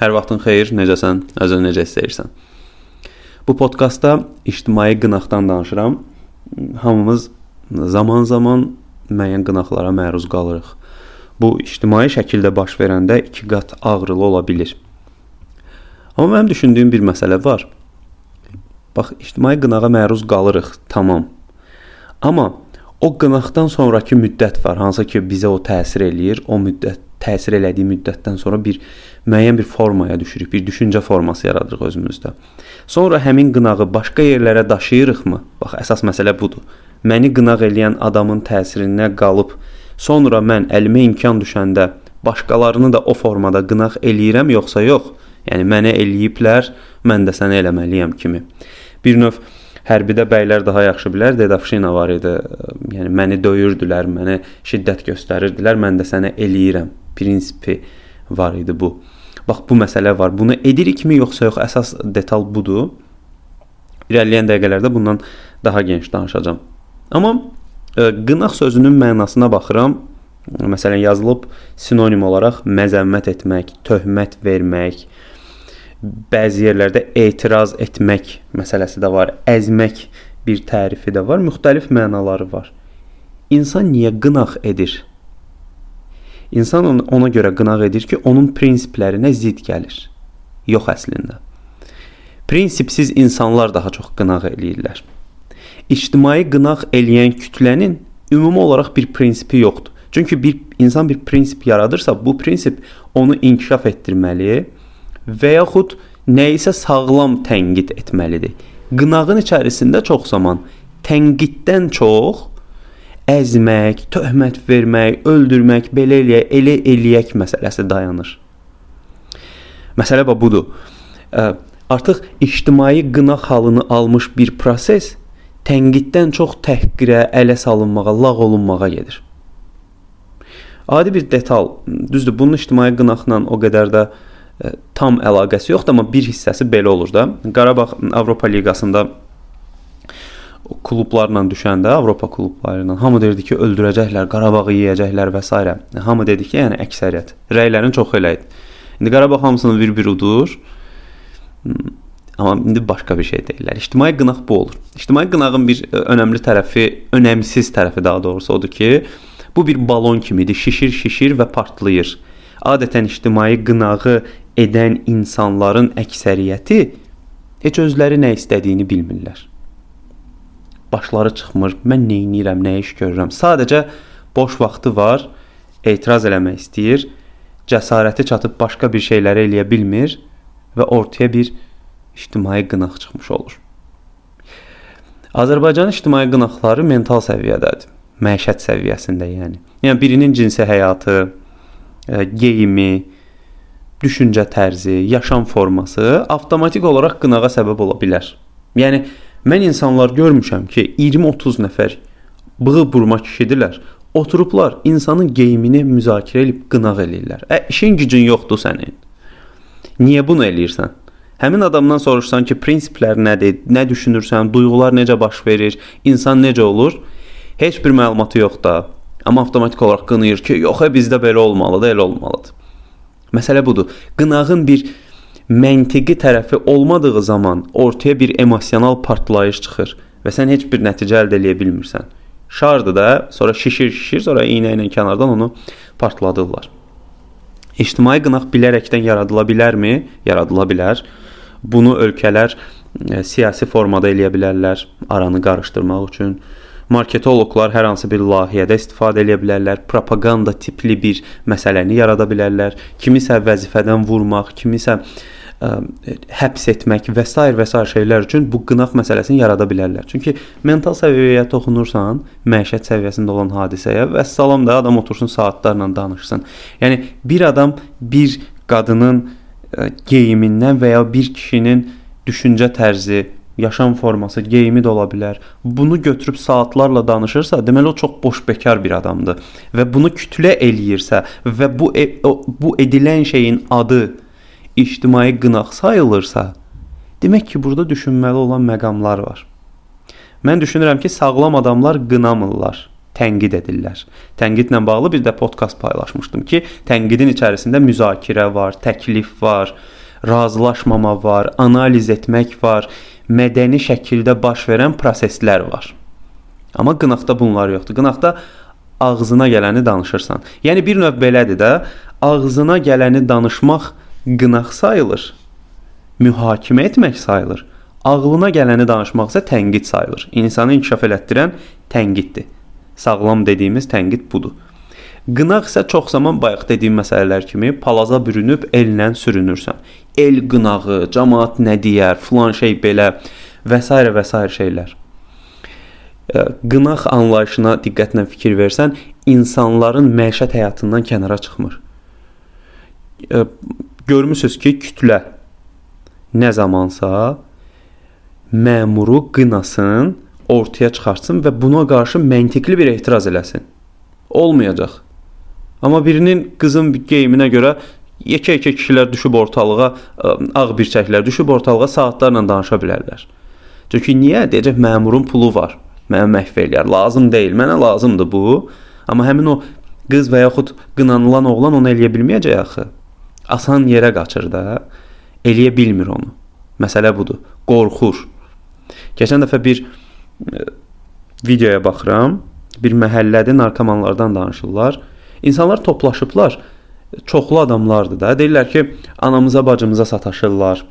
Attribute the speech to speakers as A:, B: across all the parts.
A: Hər vaxtın xeyir, necəsən? Özün necə istəyirsən? Bu podkastda ictimai qınaqdan danışıram. Hamımız zaman-zaman müəyyən qınaqlara məruz qalırıq. Bu ictimai şəkildə baş verəndə 2 qat ağrılı ola bilər. Amma mənim düşündüyüm bir məsələ var. Bax, ictimai qınağa məruz qalırıq, tamam. Amma o qınaqdan sonrakı müddət var, hansı ki bizə o təsir eləyir. O müddət təsir elədiyi müddətdən sonra bir müəyyən bir formaya düşürük, bir düşüncə forması yaradırıq özümüzdə. Sonra həmin qınağı başqa yerlərə daşıyırıqmı? Bax, əsas məsələ budur. Məni qınaq eləyən adamın təsirinə qalıb sonra mən əlimə imkan düşəndə başqalarını da o formada qınaq eləyirəm yoxsa yox? Yəni mənə eləyiblər, mən də sənə eləməliyəm kimi. Bir növ Hərbidə bəylər daha yaxşı bilər. Dedovşina var idi. Yəni məni döyürdülər, mənə şiddət göstərirdilər. Mən də sənə eləyirəm. Prinsipi var idi bu. Bax bu məsələ var. Bunu edirikmi yoxsa yox? Əsas detal budur. İrəliyən dəqiqələrdə bundan daha geniş danışacağam. Amma ə, e, qınaq sözünün mənasına baxıram. Məsələn yazılıb sinonim olaraq məzəmmət etmək, töhmət vermək, bəzi yerlərdə etiraz etmək məsələsi də var, əzmək bir tərifi də var, müxtəlif mənaları var. İnsan niyə qınaq edir? İnsan ona görə qınaq edir ki, onun prinsiplərinə zidd gəlir. Yox əslində. Prinsipsiz insanlar daha çox qınaq eləyirlər. İctimai qınaq eləyən kütlənin ümumi olaraq bir prinsipi yoxdur. Çünki bir insan bir prinsip yaradırsa, bu prinsip onu inkişaf etdirməli, və yaxud nəyisə sağlam tənqid etməlidir. Qınağın içərisində çox zaman tənqiddən çox əzmək, töhmət vermək, öldürmək, belə eləyə, elə eləyək məsələsi dayanır. Məsələ bax budur. Artıq ictimai qınaq halını almış bir proses tənqiddən çox təhqirə, ələ salınmağa, lağ olunmağa gedir. Adi bir detal, düzdür, bunun ictimai qınaqla o qədər də tam əlaqəsi yoxdur, amma bir hissəsi belə olur da. Qarabağ Avropa Liqasında klublarla düşəndə, Avropa klubları ilə hamı deyirdi ki, öldürəcəklər, Qarabağı yeyəcəklər və s. Hamı dedi ki, yəni əksəriyyət. Rəylərin çoxu elə idi. İndi Qarabağ hamısını bir-bir udur. Hmm, amma indi başqa bir şey deyirlər. İctimai qınaq bu olur. İctimai qınağın bir e, önəmli tərəfi, önəmsiz tərəfi daha doğrusu odur ki, bu bir balon kimidir. Şişir, şişir və partlayır. Adətən ictimai qınağı edən insanların əksəriyyəti heç özləri nə istədiyini bilmirlər. Başları çıxmır, mən nə edirəm, nə iş görürəm. Sadəcə boş vaxtı var, etiraz eləmək istəyir, cəsarəti çatıb başqa bir şeyləri eləyə bilmir və ortaya bir ictimai qınaq çıxmış olur. Azərbaycan ictimai qınaqları mental səviyyədədir. Məişət səviyyəsində yəni. Yəni birinin cinsi həyatı, e, geyimi, düşüncə tərzi, yaşam forması avtomatik olaraq qınağa səbəb ola bilər. Yəni mən insanlar görmüşəm ki, 20-30 nəfər bığı burma kişidirlər. Oturublar insanın geyimini müzakirə edib qınaq eləyirlər. Ə, işin gücün yoxdur sənin. Niyə bunu eləyirsən? Həmin adamdan soruşsan ki, prinsiplər nədir, nə düşünürsən, duyğular necə baş verir, insan necə olur? Heç bir məlumatı yoxdur. Amma avtomatik olaraq qınayır ki, yox, bizdə belə olmalıdır, elə olmalıdır. Məsələ budur. Qınağın bir məntiqi tərəfi olmadığı zaman ortaya bir emosional partlayış çıxır və sən heç bir nəticə əldə edə bilmirsən. Şardır da, sonra şişir, şişir, sonra iynə ilə kənardan onu partladırlar. İctimai qınaq bilərəkdən yaradıla bilərmi? Yaradıla bilər. Bunu ölkələr e, siyasi formada eləyə bilərlər, aranı qarışdırmaq üçün. Marketoloqlar hər hansı bir layihədə istifadə edə bilərlər, propaganda tipli bir məsələni yarada bilərlər. Kimisə vəzifədən vurmaq, kimisə ə, həbs etmək və s. və s. şeylər üçün bu qınaq məsələsini yarada bilərlər. Çünki mental səviyyəyə toxunursan, məişət səviyyəsində olan hadisəyə və salam da adam otursun saatlarla danışsın. Yəni bir adam bir qadının ə, geyimindən və ya bir kişinin düşüncə tərzi, yaşam forması, geyimi də ola bilər. Bunu götürüb saatlarla danışırsa, deməli o çox boş bekar bir adamdır və bunu kütlə eləyirsə və bu e bu edilən şeyin adı ictimai qınaq sayılırsa, demək ki, burada düşünməli olan məqamlar var. Mən düşünürəm ki, sağlam adamlar qınamırlar. tənqid edirlər. Tənqidlə bağlı bir də podkast paylaşmışdım ki, tənqidin içərisində müzakirə var, təklif var, razılaşmama var, analiz etmək var, mədəni şəkildə baş verən proseslər var. Amma qınaqda bunlar yoxdur. Qınaqda ağzına gələni danışırsan. Yəni bir növ belədir də, ağzına gələni danışmaq qınaq sayılır. Mühakimə etmək sayılır. Ağlına gələni danışmaq isə tənqid sayılır. İnsanı inkişaf elətdirən tənqiddir. Sağlam dediyimiz tənqid budur. Qınaq isə çox zaman bayaq dediyim məsələlər kimi palaza bürünüb ellə sürünürsən. El qınağı, cəmaət nə deyər, filan şey belə və s. və s. şeylər. Qınaq anlayışına diqqətlə fikir versən, insanların məişət həyatından kənara çıxmır. Görmüsüz ki, kütlə nə zamansa məmuru qınasın, ortaya çıxartsın və buna qarşı məntiqli bir etiraz eləsin. Olmayacaq. Amma birinin qızın geyiminə görə yekə-yekə kişilər düşüb ortalığa, ağ birçəklər düşüb ortalığa saatlarla danışa bilərlər. Çünki niyə? Deyəcək məmurun pulu var. Mənə məhv eləyər. Lazım deyil. Mənə lazımdır bu. Amma həmin o qız və yaxud qınanılan oğlan onu eləyə bilməyəcək axı. Asan yerə qaçır da. Eləyə bilmir onu. Məsələ budur. Qorxur. Keçən dəfə bir e, videoya baxıram. Bir məhəllədə narkomanlardan danışırlar. İnsanlar toplaşıblar. Çoxlu adamlardır da. Deyirlər ki, anamıza, bacımıza sataşırlar.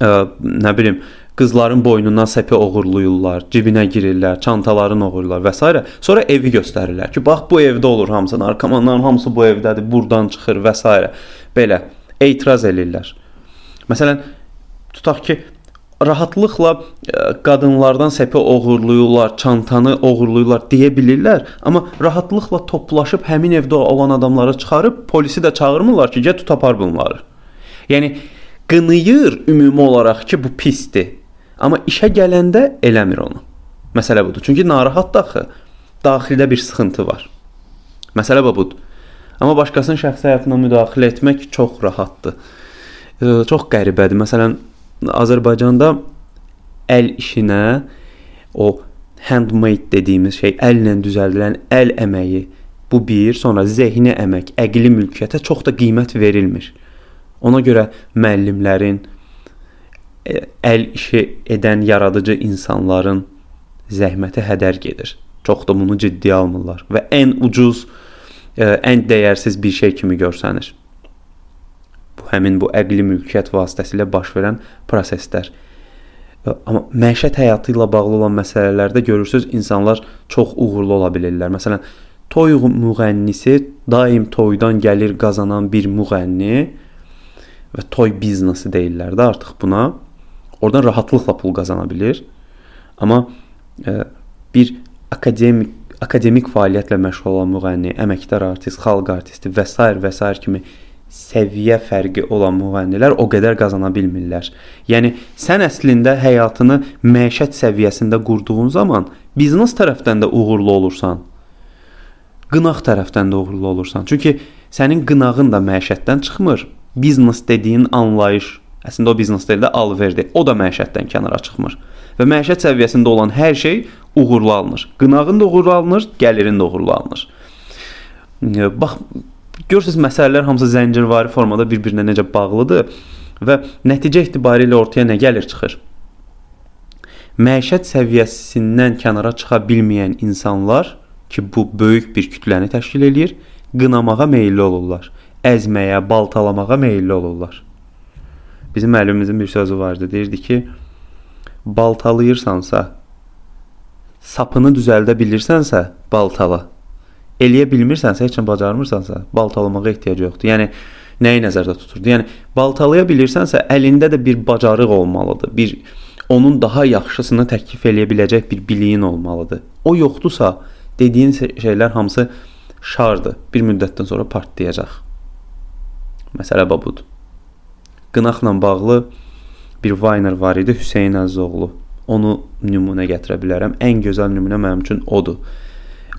A: Ə, nə bilim, qızların boynundan səpi oğurluyurlar, cibinə girirlər, çantalarını oğurlar və s. Sonra evi göstərirlər ki, bax bu evdə olur hamısı, narkomanların hamısı bu evdədir, burdan çıxır və s. Belə etiraz eləyirlər. Məsələn, tutaq ki, rahatlıqla e, qadınlardan səpi oğurluyurlar, çantanı oğurluyurlar deyə bilirlər, amma rahatlıqla toplaşıb həmin evdə olan adamları çıxarıb polisi də çağırmırlar ki, gəl tut apar bunları. Yəni qınayır ümumi olaraq ki, bu pisdir. Amma işə gələndə eləmir onu. Məsələ budur. Çünki narahatdır axı. Daxildə bir sıxıntı var. Məsələ budur. Amma başqasının şəxsi həyatına müdaxilə etmək çox rahatdır. Çox qəribədir. Məsələn, Azərbaycanda əl işinə o handmade dediyimiz şey, əllə düzəldilən əl əməyi bu bir, sonra zehni əmək, əqli mülkiyyətə çox da qiymət verilmir. Ona görə müəllimlərin əl işi edən yaradıcı insanların zəhməti hədər gedir. Çox da bunu ciddiyə almırlar və ən ucuz, e, ən dəyərsiz bir şey kimi görsənir bu həmin bu əqli mülkiyyət vasitəsilə baş verən proseslər. Amma məişət həyatı ilə bağlı olan məsələlərdə görürsüz insanlar çox uğurlu ola bilirlər. Məsələn, toy müğənnisi daim toydan gəlir qazanan bir müğənni və toy biznesi deyirlər də artıq buna. Oradan rahatlıqla pul qazana bilir. Amma e, bir akademik akademik fəaliyyətlə məşğul olan müğənni, əməkdar artist, xalq artisti və s. və s. kimi səviyyə fərqi olan müğənnilər o qədər qazana bilmirlər. Yəni sən əslində həyatını məişət səviyyəsində qurduğun zaman biznes tərəfdən də uğurlu olursan. Qınaq tərəfdən də uğurlu olursan. Çünki sənin qınağın da məişətdən çıxmır. Biznes dediyin anlayış, əslində o biznes deyil də alverdir. O da məişətdən kənara çıxmır. Və məişət səviyyəsində olan hər şey uğurlu alınır. Qınağın da uğurlu alınır, gəlirin də uğurlu alınır. Bax Görürsüz məsələlər hamısı zəncirvari formada bir-birinə necə bağlıdır və nəticə etibarilə ortaya nə gəlir çıxır? Məişət səviyyəsindən kənara çıxa bilməyən insanlar ki, bu böyük bir kütləni təşkil eləyir, qınamağa meylli olurlar, əzməyə, baltalamağa meylli olurlar. Bizim müəllimimizin bir sözü vardı, deyirdi ki, baltalayırsansa, sapını düzəldə bilirsənsə, baltala eləyə bilmirsənsə, heç nə bacarmırsansa, baltalamağa ehtiyac yoxdur. Yəni nəyi nəzərdə tuturdu? Yəni baltalaya bilirsənsə, əlində də bir bacarıq olmalıdır. Bir onun daha yaxşısını təklif eləyə biləcək bir biliyin olmalıdır. O yoxdursa, dediyin şeylər hamısı şardır. Bir müddətdən sonra partlayacaq. Məsələ budur. Qınaqla bağlı bir Vayner var idi, Hüseyn Əzizoğlu. Onu nümunə gətirə bilərəm. Ən gözəl nümunə mənim üçün odur.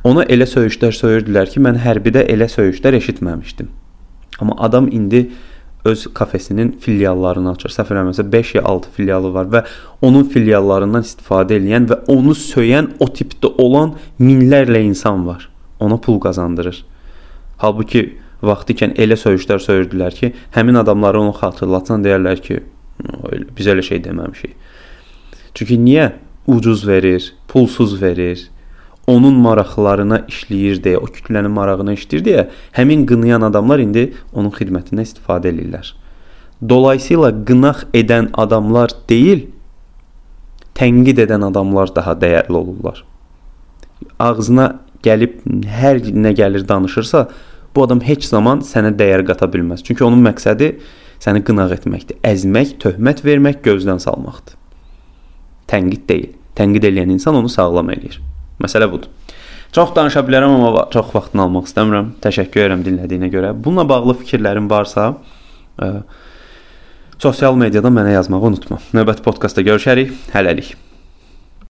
A: Ona elə söyüşlər söyürdülər ki, mən hərbidə elə söyüşlər eşitməmişdim. Amma adam indi öz kafesinin filiallarını açır. Səhv eləmirəmsə 5 ya 6 filialı var və onun filiallarından istifadə edən və onu söyən o tipdə olan minlərlə insan var. Ona pul qazandırır. Halbuki vaxtı ikən elə söyüşlər söyürdülər ki, həmin adamları onu xatırlatsan deyərlər ki, biz elə şey deməmişik. Çünki niyə ucuz verir, pulsuz verir, onun maraqlarına işləyir deyə, o kütlənin marağına işləyir deyə, həmin qınayan adamlar indi onun xidmətindən istifadə edirlər. Dolayısıyla qınaq edən adamlar deyil, tənqid edən adamlar daha dəyərli olurlar. Ağzına gəlib hər nə gəlir danışırsa, bu adam heç zaman sənə dəyər qata bilməz. Çünki onun məqsədi səni qınaq etməkdir, əzmək, töhmət vermək, gözdən salmaqdır. Tənqid deyil. Tənqid edən insan onu sağlam eləyir. Məsələ budur. Çox danışa bilərəm, amma çox vaxtını almaq istəmirəm. Təşəkkür edirəm dinlədiyinə görə. Bununla bağlı fikirlərin varsa, ə, sosial mediada mənə yazmağı unutma. Növbəti podkastda görüşərik. Hələlik.